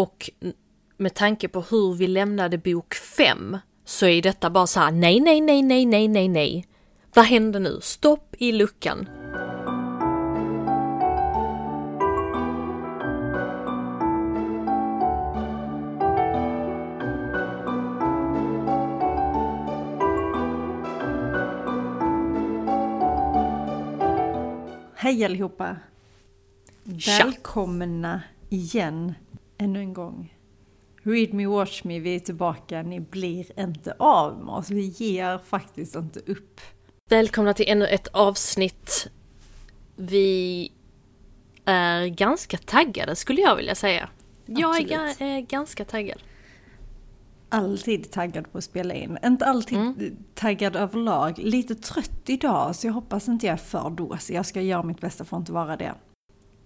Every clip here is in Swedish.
Och med tanke på hur vi lämnade bok 5 så är detta bara så här, nej, nej, nej, nej, nej, nej, nej. Vad händer nu? Stopp i luckan. Hej allihopa! Tja. Välkomna igen, ännu en gång. Read me, watch me, vi är tillbaka. Ni blir inte av med oss. Vi ger faktiskt inte upp. Välkomna till ännu ett avsnitt. Vi är ganska taggade skulle jag vilja säga. Jag är är ganska taggad. Alltid taggad på att spela in. Inte alltid Mm. taggad överlag. Lite trött idag, så jag hoppas inte jag är för dåsig. Jag ska göra mitt bästa för att inte vara det.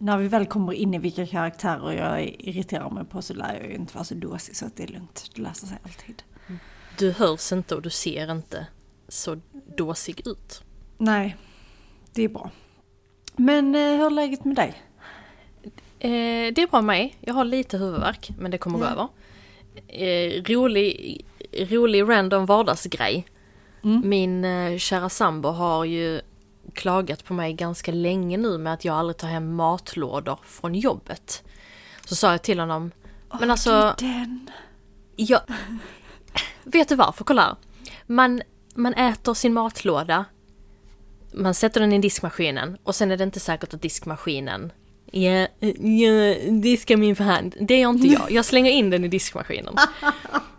När vi väl kommer in i vilka karaktärer jag irriterar mig på så lär jag ju inte vara så dåsig så att det är lugnt. Det löser sig alltid. Du hörs inte och du ser inte så dåsig ut. Nej, det är bra. Men eh, hur är läget med dig? Eh, det är bra med mig. Jag har lite huvudvärk, men det kommer gå Ja. över. Eh, rolig, rolig random vardagsgrej. Mm. Min eh, kära sambo har ju klagat på mig ganska länge nu med att jag aldrig tar hem matlådor från jobbet. Så sa jag till honom, men alltså, den. jag... Vet du varför? Kolla här. Man, man äter sin matlåda, man sätter den i diskmaskinen och sen är det inte säkert att diskmaskinen Ja, ja, diskar min för hand. Det gör inte jag. Jag slänger in den i diskmaskinen.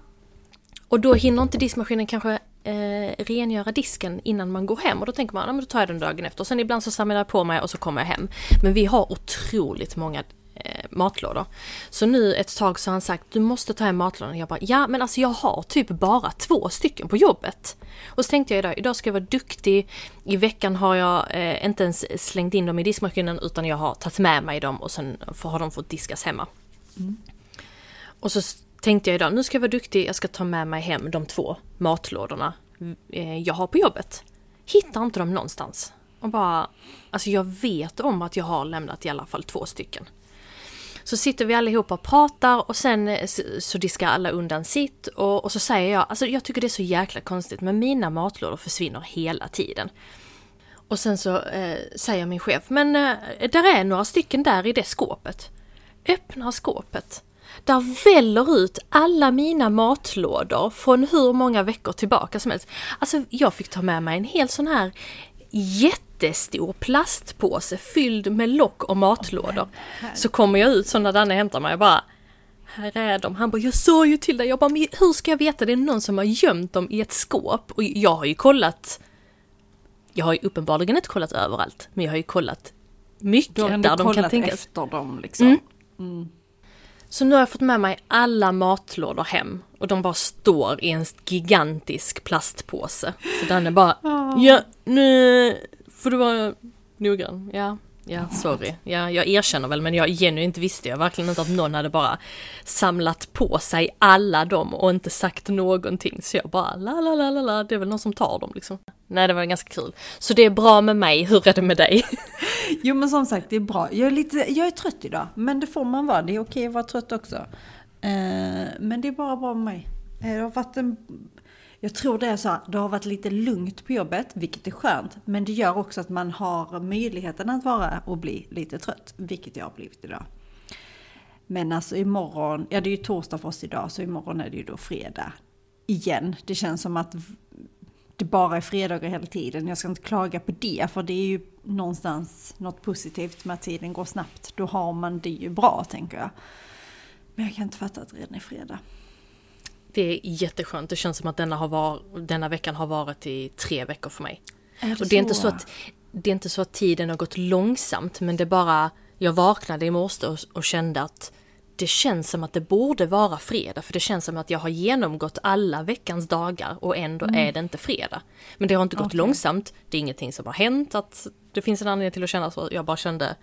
Och då hinner inte diskmaskinen kanske eh, rengöra disken innan man går hem. Och då tänker man, ja, men då tar jag den dagen efter. Och sen ibland så samlar jag på mig och så kommer jag hem. Men vi har otroligt många eh, matlådor. Så nu ett tag så har han sagt, du måste ta hem matlådan. Jag bara, ja men alltså jag har typ bara två stycken på jobbet. Och så tänkte jag idag, idag ska jag vara duktig. I veckan har jag eh, inte ens slängt in dem i diskmaskinen utan jag har tagit med mig dem och sen har de fått diskas hemma. Och så tänkte jag idag, nu ska jag vara duktig, jag ska ta med mig hem de två matlådorna eh, jag har på jobbet. Hittar inte dem någonstans. Och bara, alltså jag vet om att jag har lämnat i alla fall två stycken. Så sitter vi allihopa och pratar och sen eh, så diskar alla undan sitt och, och så säger jag, alltså jag tycker det är så jäkla konstigt men mina matlådor försvinner hela tiden. Och sen så eh, säger min chef, men eh, där är några stycken där i det skåpet. Öppnar skåpet. Där väller ut alla mina matlådor från hur många veckor tillbaka som helst. Alltså jag fick ta med mig en hel sån här jättestor plastpåse fylld med lock och matlådor. Så kommer jag ut så när Danne hämtar mig och bara här är de. Han bara, jag sa ju till dig. Jag bara, men hur ska jag veta? Det är någon som har gömt dem i ett skåp. Och jag har ju kollat. Jag har ju uppenbarligen inte kollat överallt. Men jag har ju kollat mycket Du har där de kan kollat tänkas. efter dem liksom. Mm. Så nu har jag fått med mig alla matlådor hem. Och de bara står i en gigantisk plastpåse. Så den är bara, ja nu får du vara noggrann. Ja, ja sorry. Ja, jag erkänner väl men jag genuint visste jag verkligen inte att någon hade bara samlat på sig alla dem och inte sagt någonting. Så jag bara la la la la la, det är väl någon som tar dem liksom. Nej det var ganska kul. Så det är bra med mig, hur är det med dig? Jo men som sagt, det är bra. Jag är, lite, jag är trött idag, men det får man vara. Det är okej att vara trött också. Eh, men det är bara bra med mig. Eh, det har varit en... Jag tror det är så här, det har varit lite lugnt på jobbet, vilket är skönt. Men det gör också att man har möjligheten att vara och bli lite trött, vilket jag har blivit idag. Men alltså imorgon, ja det är ju torsdag för oss idag, så imorgon är det ju då fredag. Igen. Det känns som att det bara är fredagar hela tiden. Jag ska inte klaga på det, för det är ju någonstans något positivt med att tiden går snabbt. Då har man det ju bra, tänker jag. Men jag kan inte fatta att det redan är fredag. Det är jätteskönt, det känns som att denna, har var, denna veckan har varit i tre veckor för mig. Är Och det är, inte så att, det är inte så att tiden har gått långsamt, men det är bara... Jag vaknade i morse och, och kände att det känns som att det borde vara fredag, för det känns som att jag har genomgått alla veckans dagar och ändå är det inte fredag. Men det har inte gått Okej. långsamt, det är ingenting som har hänt, att det finns en anledning till att känna så. Jag bara kände,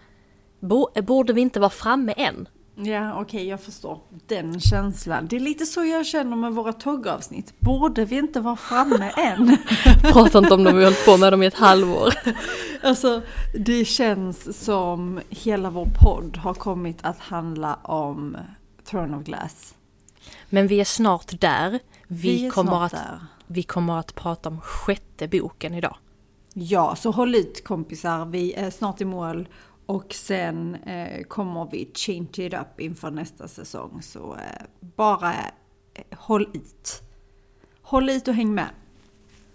bo, borde vi inte vara framme än? Ja, okej, jag förstår. Den känslan. Det är lite så jag känner med våra toggavsnitt. Borde vi inte vara framme än? Prata inte om dem, vi har hållit på med dem i ett halvår. Alltså, det känns som hela vår podd har kommit att handla om Throne of Glass. Men vi är snart där. Vi, Vi kommer, att, där. vi kommer att prata om sjätte boken idag. Ja, så håll ut kompisar. Vi är snart i mål. Och sen eh, kommer vi change it up inför nästa säsong. Så eh, bara eh, håll ut. Håll ut och häng med.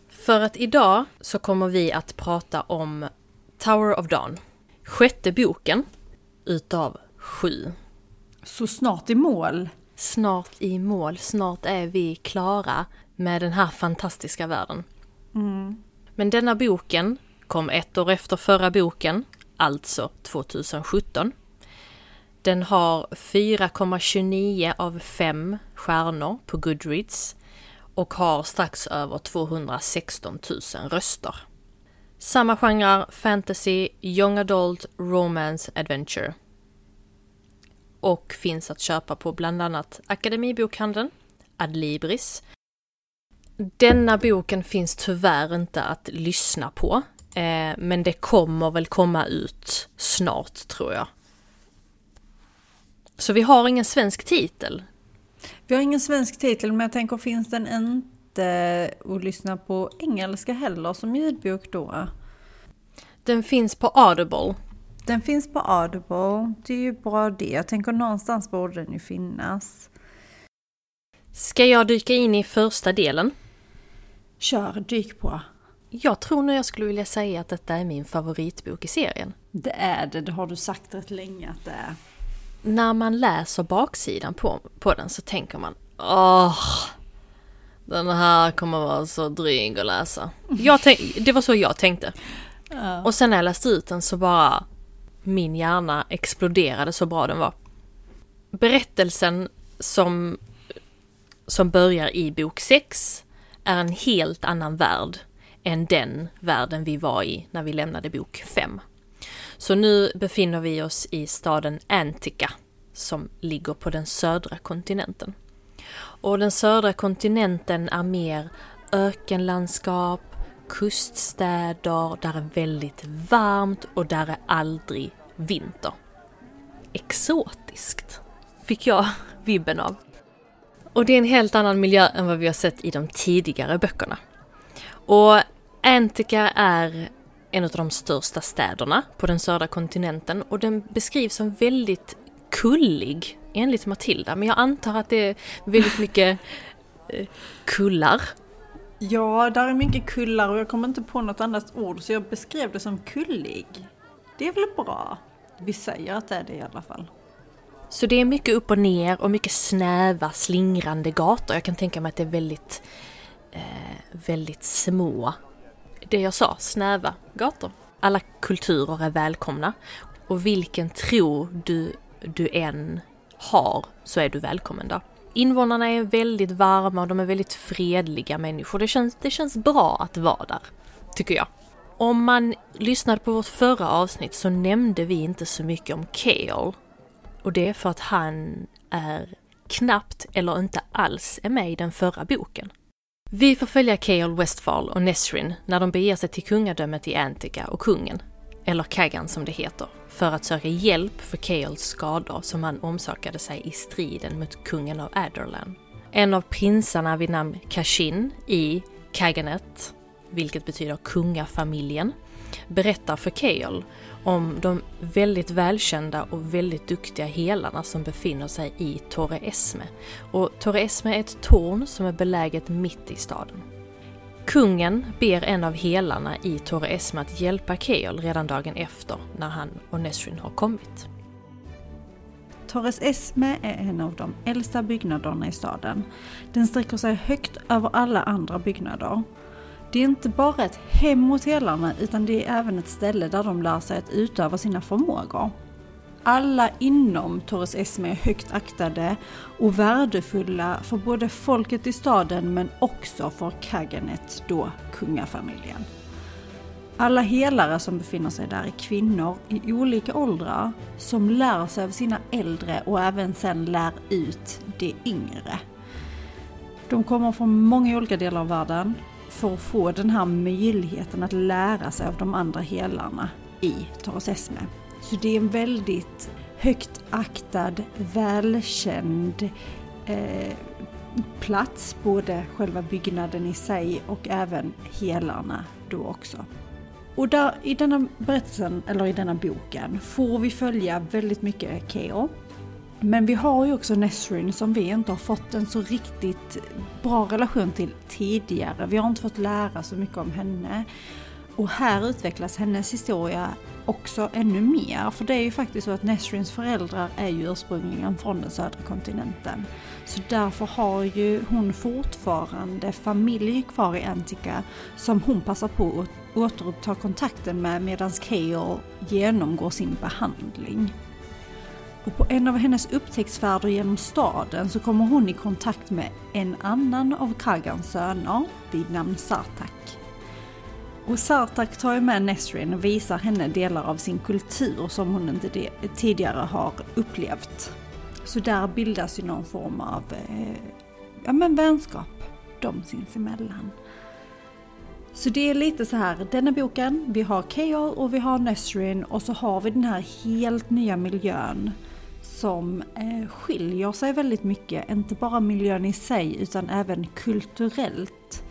För att idag så kommer vi att prata om Tower of Dawn. Sjätte boken utav sju. Så snart i mål. Snart i mål, snart är vi klara med den här fantastiska världen. Men denna boken kom ett år efter förra boken, alltså 2017. Den har 4,29 av 5 stjärnor på Goodreads och har strax över 216 000 röster. Samma genre, fantasy, young adult, romance, adventure. Och finns att köpa på bland annat Akademibokhandeln, Adlibris. Denna boken finns tyvärr inte att lyssna på, eh, men det kommer väl komma ut snart tror jag. Så vi har ingen svensk titel. Vi har ingen svensk titel men jag tänker finns den inte att lyssna på engelska heller som ljudbok då? Den finns på Audible. Den finns på Audible, det är ju bra det. Jag tänker någonstans borde den ju finnas. Ska jag dyka in i första delen? Kör, dyk på. Jag tror nu jag skulle vilja säga att detta är min favoritbok i serien. Det är det, det har du sagt rätt länge att det är. När man läser baksidan på, på den så tänker man Åh, den här kommer vara så dryg att läsa. Jag tänk, det var så jag tänkte. Och sen när jag läste ut den så bara min hjärna exploderade så bra den var. Berättelsen som, som börjar i bok 6 är en helt annan värld än den världen vi var i när vi lämnade bok 5. Så nu befinner vi oss i staden Antica som ligger på den södra kontinenten. Och den södra kontinenten är mer ökenlandskap, kuststäder, där är väldigt varmt och där är aldrig vinter. Exotiskt, fick jag vibben av. Och det är en helt annan miljö än vad vi har sett i de tidigare böckerna. Och Antica är en av de största städerna på den södra kontinenten och den beskrivs som väldigt kullig enligt Matilda. Men jag antar att det är väldigt mycket eh, kullar. Ja, där är mycket kullar och jag kommer inte på något annat ord så jag beskrev det som kullig. Det är väl bra? Vi säger att det är det i alla fall. Så det är mycket upp och ner och mycket snäva slingrande gator. Jag kan tänka mig att det är väldigt, eh, väldigt små. Det jag sa, snäva gator. Alla kulturer är välkomna. Och vilken tro du, du än har så är du välkommen där. Invånarna är väldigt varma och de är väldigt fredliga människor. Det känns, det känns bra att vara där, tycker jag. Om man lyssnade på vårt förra avsnitt så nämnde vi inte så mycket om Kale. Och det är för att han är knappt eller inte alls är med i den förra boken. Vi får följa Kael Westfall och Nesrin när de beger sig till kungadömet i Antica och kungen, eller Kagan som det heter, för att söka hjälp för Kaels skador som han omsakade sig i striden mot kungen av Adderland. En av prinsarna vid namn Kashin i Kaganet, vilket betyder kungafamiljen, berättar för Kael om de väldigt välkända och väldigt duktiga helarna som befinner sig i Torre Esme. Och Torre Esme är ett torn som är beläget mitt i staden. Kungen ber en av helarna i Torre Esme att hjälpa Keol redan dagen efter när han och Nesrin har kommit. Torres Esme är en av de äldsta byggnaderna i staden. Den sträcker sig högt över alla andra byggnader. Det är inte bara ett hem åt helarna utan det är även ett ställe där de lär sig att utöva sina förmågor. Alla inom Torres Esme är högt aktade och värdefulla för både folket i staden men också för Kaganet, då kungafamiljen. Alla helare som befinner sig där är kvinnor i olika åldrar som lär sig av sina äldre och även sen lär ut de yngre. De kommer från många olika delar av världen för att få den här möjligheten att lära sig av de andra helarna i Torres Esme. Så det är en väldigt högt aktad, välkänd eh, plats, både själva byggnaden i sig och även helarna då också. Och där, i denna berättelsen, eller i denna boken, får vi följa väldigt mycket Keo. Men vi har ju också Nesrin som vi inte har fått en så riktigt bra relation till tidigare. Vi har inte fått lära så mycket om henne. Och här utvecklas hennes historia också ännu mer. För det är ju faktiskt så att Nesrins föräldrar är ju ursprungligen från den södra kontinenten. Så därför har ju hon fortfarande familj kvar i Antica som hon passar på att återuppta kontakten med medan Kael genomgår sin behandling. Och på en av hennes upptäcktsfärder genom staden så kommer hon i kontakt med en annan av Kagans söner vid namn Sartak. Och Sartak tar ju med Nesrin och visar henne delar av sin kultur som hon inte tidigare har upplevt. Så där bildas ju någon form av eh, ja, men vänskap de sinsemellan. Så det är lite så här, denna boken, vi har Keol och vi har Nesrin och så har vi den här helt nya miljön som eh, skiljer sig väldigt mycket, inte bara miljön i sig utan även kulturellt.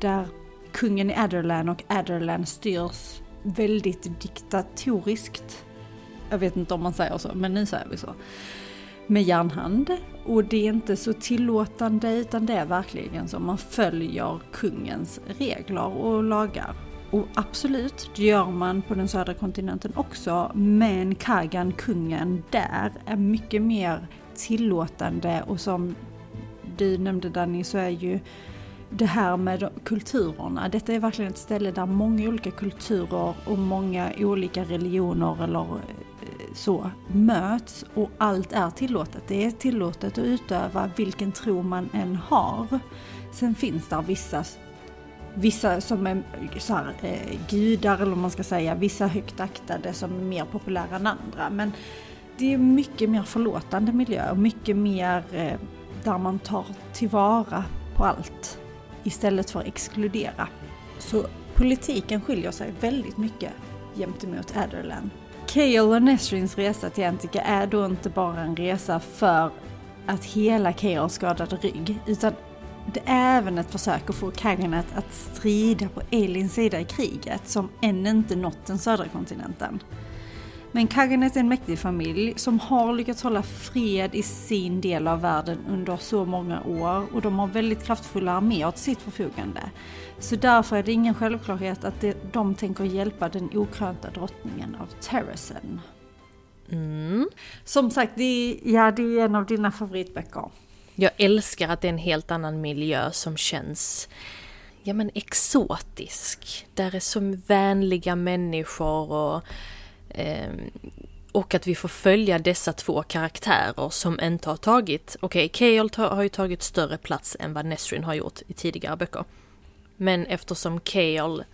Där kungen i Adderland och Adderland styrs väldigt diktatoriskt. Jag vet inte om man säger så, men nu säger vi så. Med järnhand. Och det är inte så tillåtande utan det är verkligen så man följer kungens regler och lagar. Och absolut, det gör man på den södra kontinenten också. Men Kagan, kungen där, är mycket mer tillåtande och som du nämnde Danny så är ju det här med kulturerna. Detta är verkligen ett ställe där många olika kulturer och många olika religioner eller eh, så möts och allt är tillåtet. Det är tillåtet att utöva vilken tro man än har. Sen finns där vissa, vissa som är så här, eh, gudar eller vad man ska säga, vissa högt aktade som är mer populära än andra. Men det är mycket mer förlåtande miljö och mycket mer eh, där man tar tillvara på allt istället för att exkludera. Så politiken skiljer sig väldigt mycket gentemot Adderland. Kale och Nesrins resa till Antica är då inte bara en resa för att hela Kale skadade rygg, utan det är även ett försök att få Kaganet att strida på Elins sida i kriget som än inte nått den södra kontinenten. Men Kaganet är en mäktig familj som har lyckats hålla fred i sin del av världen under så många år och de har väldigt kraftfulla arméer till sitt förfogande. Så därför är det ingen självklarhet att de tänker hjälpa den okrönta drottningen av Terrasen. Mm. Som sagt, det är, ja, det är en av dina favoritböcker. Jag älskar att det är en helt annan miljö som känns ja, men exotisk. Där är så vänliga människor och eh, och att vi får följa dessa två karaktärer som inte har tagit, okej, okay, Kael har ju tagit större plats än vad Nesrin har gjort i tidigare böcker. Men eftersom Kael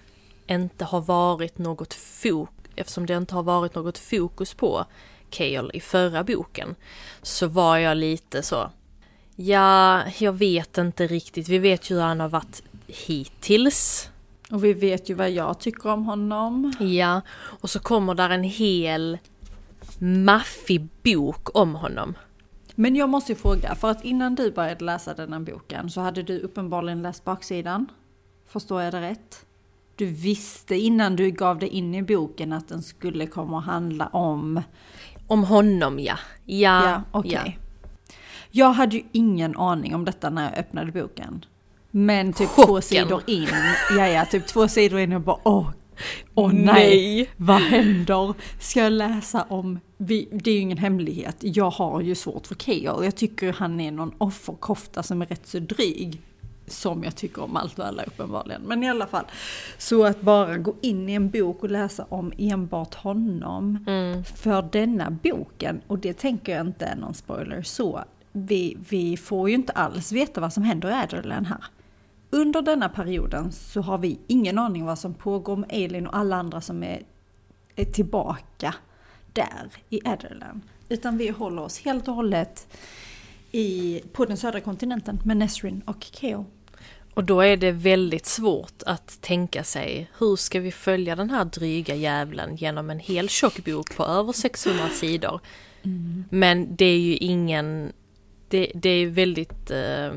inte har varit något fokus... eftersom det inte har varit något fokus på Kael i förra boken, så var jag lite så, ja, jag vet inte riktigt, vi vet ju hur han har varit hittills. Och vi vet ju vad jag tycker om honom. Ja, och så kommer där en hel maffig bok om honom. Men jag måste ju fråga, för att innan du började läsa den här boken så hade du uppenbarligen läst baksidan. Förstår jag det rätt? Du visste innan du gav dig in i boken att den skulle komma att handla om... Om honom ja. Ja, ja okej. Okay. Ja. Jag hade ju ingen aning om detta när jag öppnade boken. Men typ Chocken. två sidor in, ja ja, typ två sidor in och bara åh, åh nej, nej, vad händer? Ska jag läsa om, vi, det är ju ingen hemlighet, jag har ju svårt för Keo. Jag tycker han är någon offerkofta som är rätt så dryg. Som jag tycker om allt och alla uppenbarligen. Men i alla fall. Så att bara gå in i en bok och läsa om enbart honom. Mm. För denna boken, och det tänker jag inte är någon spoiler så. Vi, vi får ju inte alls veta vad som händer i Adderland här. Under denna perioden så har vi ingen aning vad som pågår med Elin och alla andra som är, är tillbaka där i Adderland. Utan vi håller oss helt och hållet i, på den södra kontinenten med Nesrin och Keo. Och då är det väldigt svårt att tänka sig hur ska vi följa den här dryga jävlen genom en hel tjock bok på över 600 sidor. Mm. Men det är ju ingen, det, det är väldigt, eh,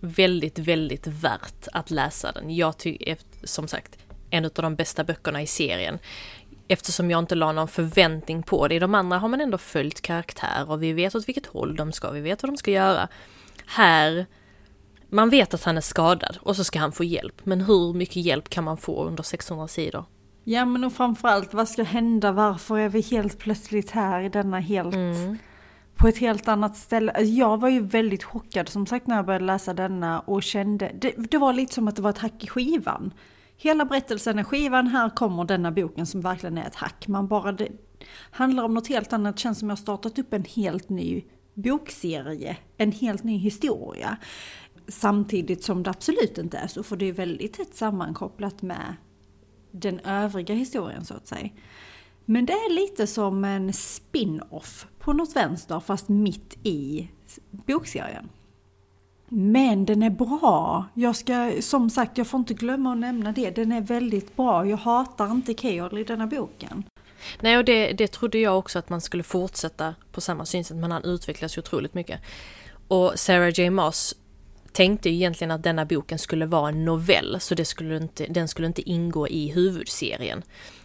väldigt, väldigt värt att läsa den. Jag tycker, som sagt, en av de bästa böckerna i serien. Eftersom jag inte la någon förväntning på det. I de andra har man ändå följt karaktär och vi vet åt vilket håll de ska, vi vet vad de ska göra. Här man vet att han är skadad och så ska han få hjälp. Men hur mycket hjälp kan man få under 600 sidor? Ja men och framförallt vad ska hända? Varför är vi helt plötsligt här i denna helt... Mm. På ett helt annat ställe. Alltså, jag var ju väldigt chockad som sagt när jag började läsa denna och kände... Det, det var lite som att det var ett hack i skivan. Hela berättelsen är skivan, här kommer denna boken som verkligen är ett hack. Man bara... Det handlar om något helt annat, det känns som jag startat upp en helt ny bokserie. En helt ny historia. Samtidigt som det absolut inte är så, för det är väldigt tätt sammankopplat med den övriga historien så att säga. Men det är lite som en spin-off på något vänster fast mitt i bokserien. Men den är bra. Jag ska, som sagt, jag får inte glömma att nämna det. Den är väldigt bra. Jag hatar inte Keol i denna boken. Nej, och det, det trodde jag också att man skulle fortsätta på samma synsätt, men han utvecklas ju otroligt mycket. Och Sarah J. Maas tänkte ju egentligen att denna boken skulle vara en novell, så det skulle inte, den skulle inte ingå i huvudserien.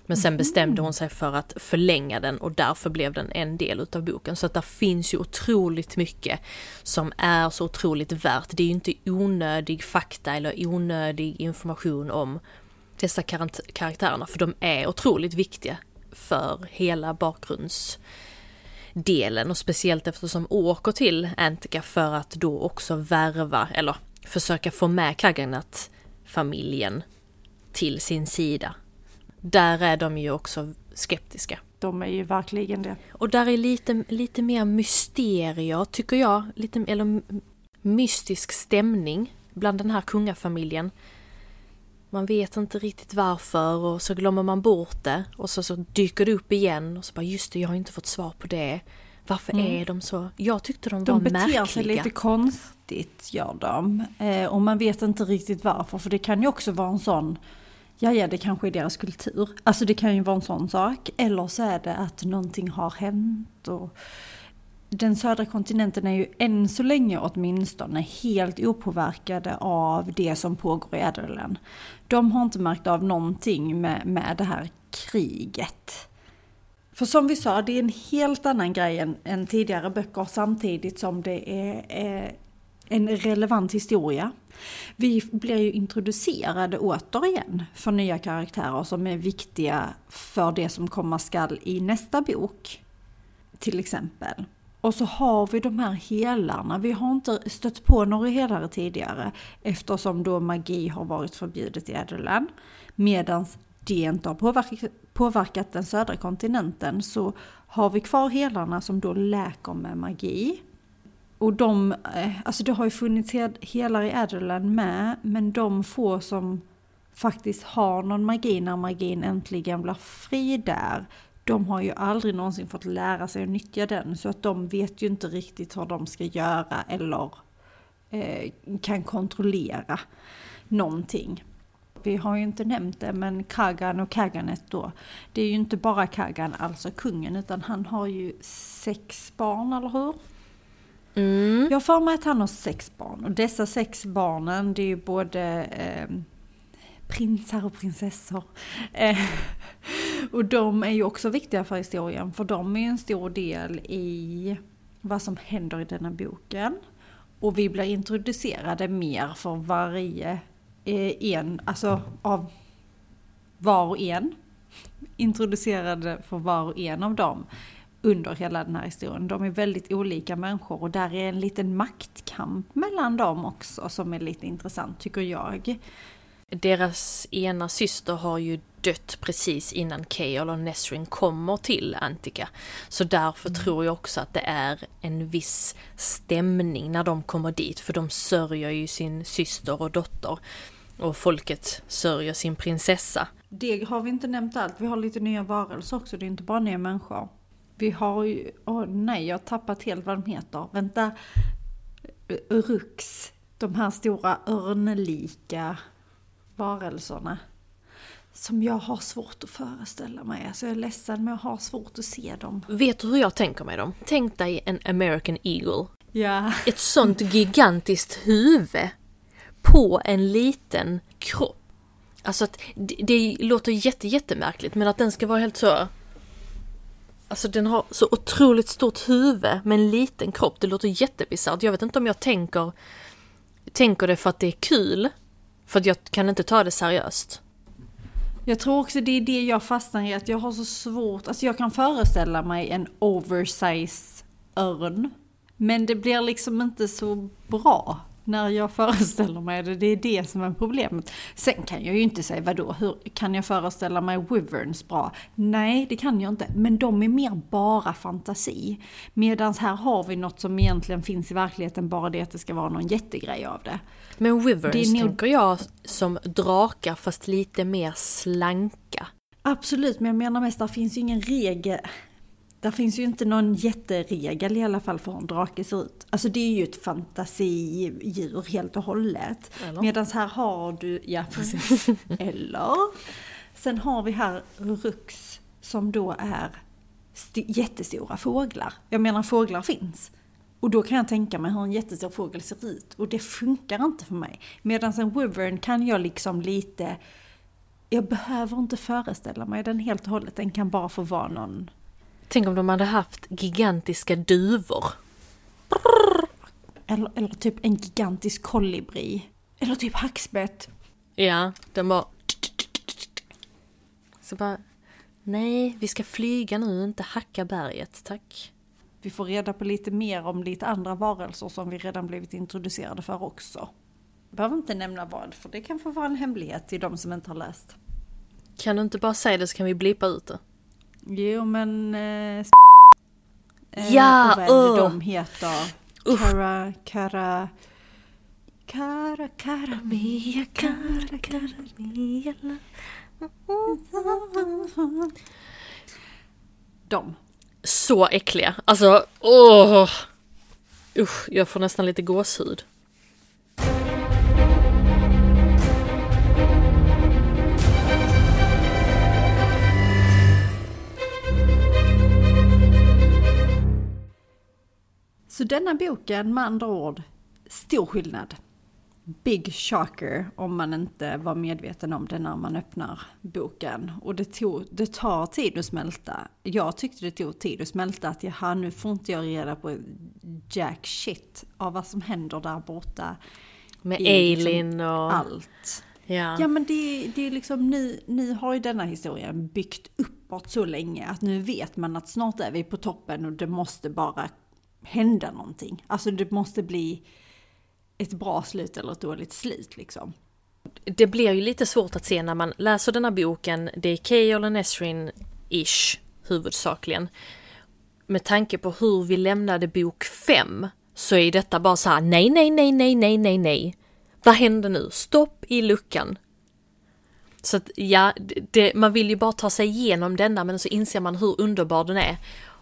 Men sen bestämde hon sig för att förlänga den och därför blev den en del utav boken. Så att det finns ju otroligt mycket som är så otroligt värt. Det är ju inte onödig fakta eller onödig information om dessa karaktärerna, för de är otroligt viktiga för hela bakgrunds delen och speciellt eftersom åker till Antica för att då också värva eller försöka få med Kaganat-familjen till sin sida. Där är de ju också skeptiska. De är ju verkligen det. Och där är lite, lite mer mysterier, tycker jag, lite, eller mystisk stämning bland den här kungafamiljen. Man vet inte riktigt varför och så glömmer man bort det och så, så dyker det upp igen och så bara just det, jag har inte fått svar på det. Varför mm. är de så? Jag tyckte de, de var märkliga. De beter sig lite konstigt, gör de. Eh, och man vet inte riktigt varför, för det kan ju också vara en sån Ja, ja, det kanske är deras kultur. Alltså det kan ju vara en sån sak. Eller så är det att någonting har hänt och den södra kontinenten är ju än så länge åtminstone helt opåverkade av det som pågår i Äderlen. De har inte märkt av någonting med, med det här kriget. För som vi sa, det är en helt annan grej än, än tidigare böcker samtidigt som det är, är en relevant historia. Vi blir ju introducerade återigen för nya karaktärer som är viktiga för det som komma skall i nästa bok. Till exempel. Och så har vi de här helarna. Vi har inte stött på några helare tidigare eftersom då magi har varit förbjudet i Äderland. Medan det inte har påverkat, påverkat den södra kontinenten så har vi kvar helarna som då läker med magi. Och de, eh, alltså det har ju funnits helare i Adderland med, men de få som faktiskt har någon magi när magin äntligen blir fri där, de har ju aldrig någonsin fått lära sig att nyttja den så att de vet ju inte riktigt vad de ska göra eller eh, kan kontrollera någonting. Vi har ju inte nämnt det men Kagan och Kaganet då. Det är ju inte bara Kagan, alltså kungen, utan han har ju sex barn, eller hur? Mm. Jag får mig att han har sex barn och dessa sex barnen det är ju både eh, prinsar och prinsessor. Eh, och de är ju också viktiga för historien för de är ju en stor del i vad som händer i denna boken. Och vi blir introducerade mer för varje eh, en, alltså av var och en. Introducerade för var och en av dem under hela den här historien. De är väldigt olika människor och där är en liten maktkamp mellan dem också som är lite intressant tycker jag. Deras ena syster har ju dött precis innan Keol och Nesrin kommer till Antika. Så därför mm. tror jag också att det är en viss stämning när de kommer dit, för de sörjer ju sin syster och dotter. Och folket sörjer sin prinsessa. Det har vi inte nämnt allt, vi har lite nya varelser också, det är inte bara nya människor. Vi har ju, åh oh nej, jag har tappat helt vad de heter. Vänta, Rux de här stora örnlika varelserna. Som jag har svårt att föreställa mig. Alltså jag är ledsen men jag har svårt att se dem. Vet du hur jag tänker mig dem? Tänk dig en American Eagle. Ja. Ett sånt gigantiskt huvud på en liten kropp. Alltså att det, det låter jätte, jättemärkligt men att den ska vara helt så... Alltså den har så otroligt stort huvud med en liten kropp. Det låter jättebisarrt. Jag vet inte om jag tänker, tänker det för att det är kul. För att jag kan inte ta det seriöst. Jag tror också det är det jag fastnar i, att jag har så svårt, alltså jag kan föreställa mig en oversize örn. Men det blir liksom inte så bra när jag föreställer mig det. Det är det som är problemet. Sen kan jag ju inte säga, vadå, hur kan jag föreställa mig wyverns bra? Nej, det kan jag inte. Men de är mer bara fantasi. Medan här har vi något som egentligen finns i verkligheten, bara det att det ska vara någon jättegrej av det. Men wyverns Det är nog- tänker jag som drakar fast lite mer slanka. Absolut, men jag menar mest, där finns ju ingen regel. Där finns ju inte någon jätteregel i alla fall för hur en drake ser ut. Alltså det är ju ett fantasidjur helt och hållet. Medan här har du, ja precis, eller. Sen har vi här rux som då är st- jättestora fåglar. Jag menar fåglar finns. Och då kan jag tänka mig hur en jättestor fågel ser ut. Och det funkar inte för mig. Medan en wyvern kan jag liksom lite jag behöver inte föreställa mig den helt och hållet, den kan bara få vara någon... Tänk om de hade haft gigantiska duvor. Eller, eller typ en gigantisk kolibri. Eller typ hackspett. Ja, de bara... Så bara... Nej, vi ska flyga nu, inte hacka berget, tack. Vi får reda på lite mer om lite andra varelser som vi redan blivit introducerade för också. Jag behöver inte nämna vad, för det kan få vara en hemlighet till de som inte har läst. Kan du inte bara säga det så kan vi blippa ut det? Jo men... Eh, eh, Ja, och vad är uh. de heter? Kara, Kara... Kara, Kara, Mia, cara, cara, mia. De. Så äckliga. Alltså, åh! Usch, jag får nästan lite gåshud. Så denna boken med andra ord, stor skillnad. Big shocker om man inte var medveten om det när man öppnar boken. Och det, tog, det tar tid att smälta. Jag tyckte det tog tid att smälta att jaha, nu får inte jag reda på jack shit av vad som händer där borta. Med i liksom Eileen och... Allt. Ja. Ja men det, det är liksom, ni, ni har ju denna historien byggt uppåt så länge att nu vet man att snart är vi på toppen och det måste bara hända någonting. Alltså det måste bli ett bra slut eller ett dåligt slut liksom. Det blir ju lite svårt att se när man läser den här boken. Det är Kael och Nesrin-ish huvudsakligen. Med tanke på hur vi lämnade bok 5 så är detta bara så här nej, nej, nej, nej, nej, nej, nej. Vad händer nu? Stopp i luckan. Så att ja, det, man vill ju bara ta sig igenom denna men så inser man hur underbar den är.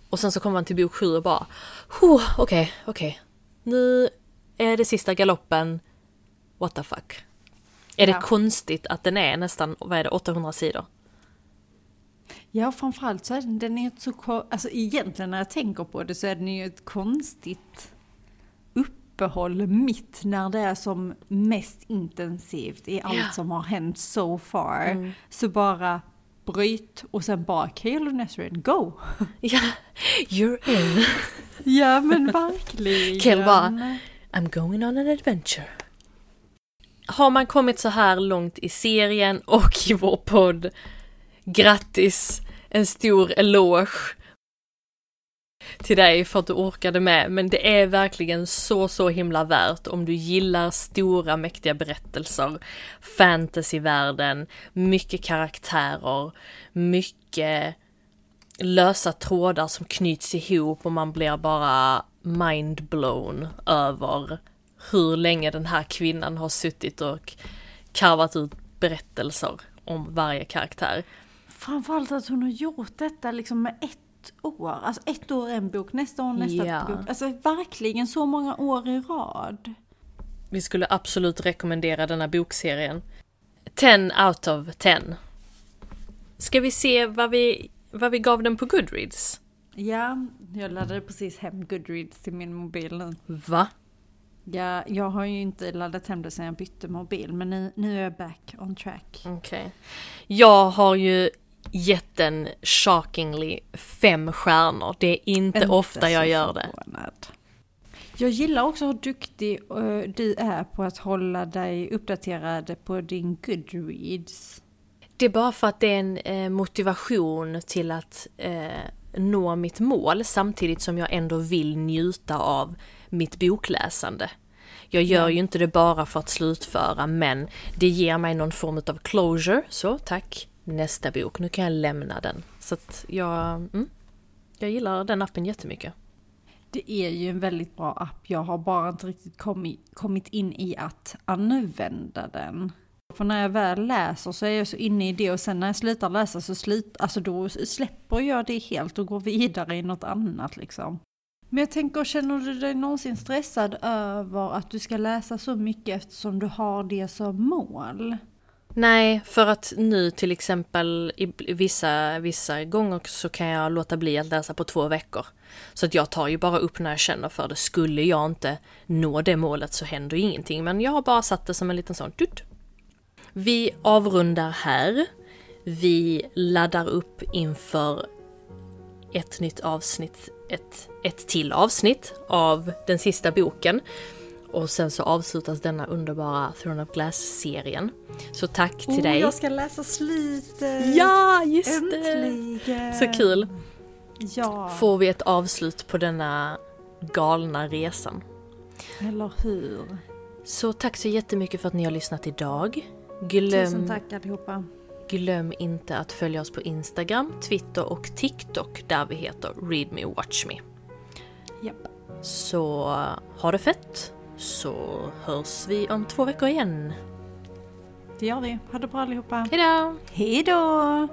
Och sen så kommer man till bok 7 och bara, "Huh, okej, okej. Nu är det sista galoppen. What the fuck. Är Ja. det konstigt att den är nästan, vad är det, 800 sidor? Ja, framförallt så är den, den är ett så, alltså egentligen när jag tänker på det så är den ju ett konstigt uppehåll mitt när det är som mest intensivt i allt Ja. som har hänt so far. Så bara bryt och sen bara Kael och Nesrin, go! Ja, you're in. Ja men verkligen. Kel bara, I'm going on an adventure. Har man kommit så här långt i serien och i vår podd, grattis! En stor eloge till dig för att du orkade med, men det är verkligen så, så himla värt om du gillar stora mäktiga berättelser, fantasyvärlden, mycket karaktärer, mycket lösa trådar som knyts ihop och man blir bara mindblown över hur länge den här kvinnan har suttit och karvat ut berättelser om varje karaktär. Framförallt att hon har gjort detta liksom med ett år. Alltså ett år en bok, nästa år nästa Ja. bok. Alltså verkligen så många år i rad. Vi skulle absolut rekommendera denna bokserien. 10 out of 10. Ska vi se vad vi, vad vi gav den på Goodreads? Ja, jag laddade precis hem Goodreads till min mobil nu. Va? Ja, jag har ju inte laddat hem det sedan jag bytte mobil, men nu, nu är jag back on track. Okej. Okay. Jag har ju gett den shockingly fem stjärnor. Det är inte, inte ofta jag gör det. Jag gillar också hur duktig uh, du är på att hålla dig uppdaterad på din Goodreads. Det är bara för att det är en eh, motivation till att eh, nå mitt mål samtidigt som jag ändå vill njuta av mitt bokläsande. Jag gör ju inte det bara för att slutföra men det ger mig någon form av closure. Så tack, nästa bok. Nu kan jag lämna den. Så att jag, mm, jag gillar den appen jättemycket. Det är ju en väldigt bra app. Jag har bara inte riktigt kommit, kommit in i att använda den. För när jag väl läser så är jag så inne i det och sen när jag slutar läsa så slit, alltså då släpper jag det helt och går vidare i något annat liksom. Men jag tänker, känner du dig någonsin stressad över att du ska läsa så mycket eftersom du har det som mål? Nej, för att nu till exempel i vissa, vissa gånger så kan jag låta bli att läsa på två veckor. Så att jag tar ju bara upp när jag känner för det. Skulle jag inte nå det målet så händer ingenting. Men jag har bara satt det som en liten sån dutt. Vi avrundar här. Vi laddar upp inför ett nytt avsnitt, ett, ett till avsnitt av den sista boken. Och sen så avslutas denna underbara Throne of Glass-serien. Så tack till oh, dig. jag ska läsa slutet! Ja, just Äntligen. det! Så kul! Ja. Får vi ett avslut på denna galna resan. Eller hur? Så tack så jättemycket för att ni har lyssnat idag. Glöm... Tusen tack allihopa. Glöm inte att följa oss på Instagram, Twitter och TikTok där vi heter Read Me Watch Me. Japp. Så ha det fett! Så hörs vi om två veckor igen. Det gör vi. Ha det bra allihopa. Hejdå! Hejdå!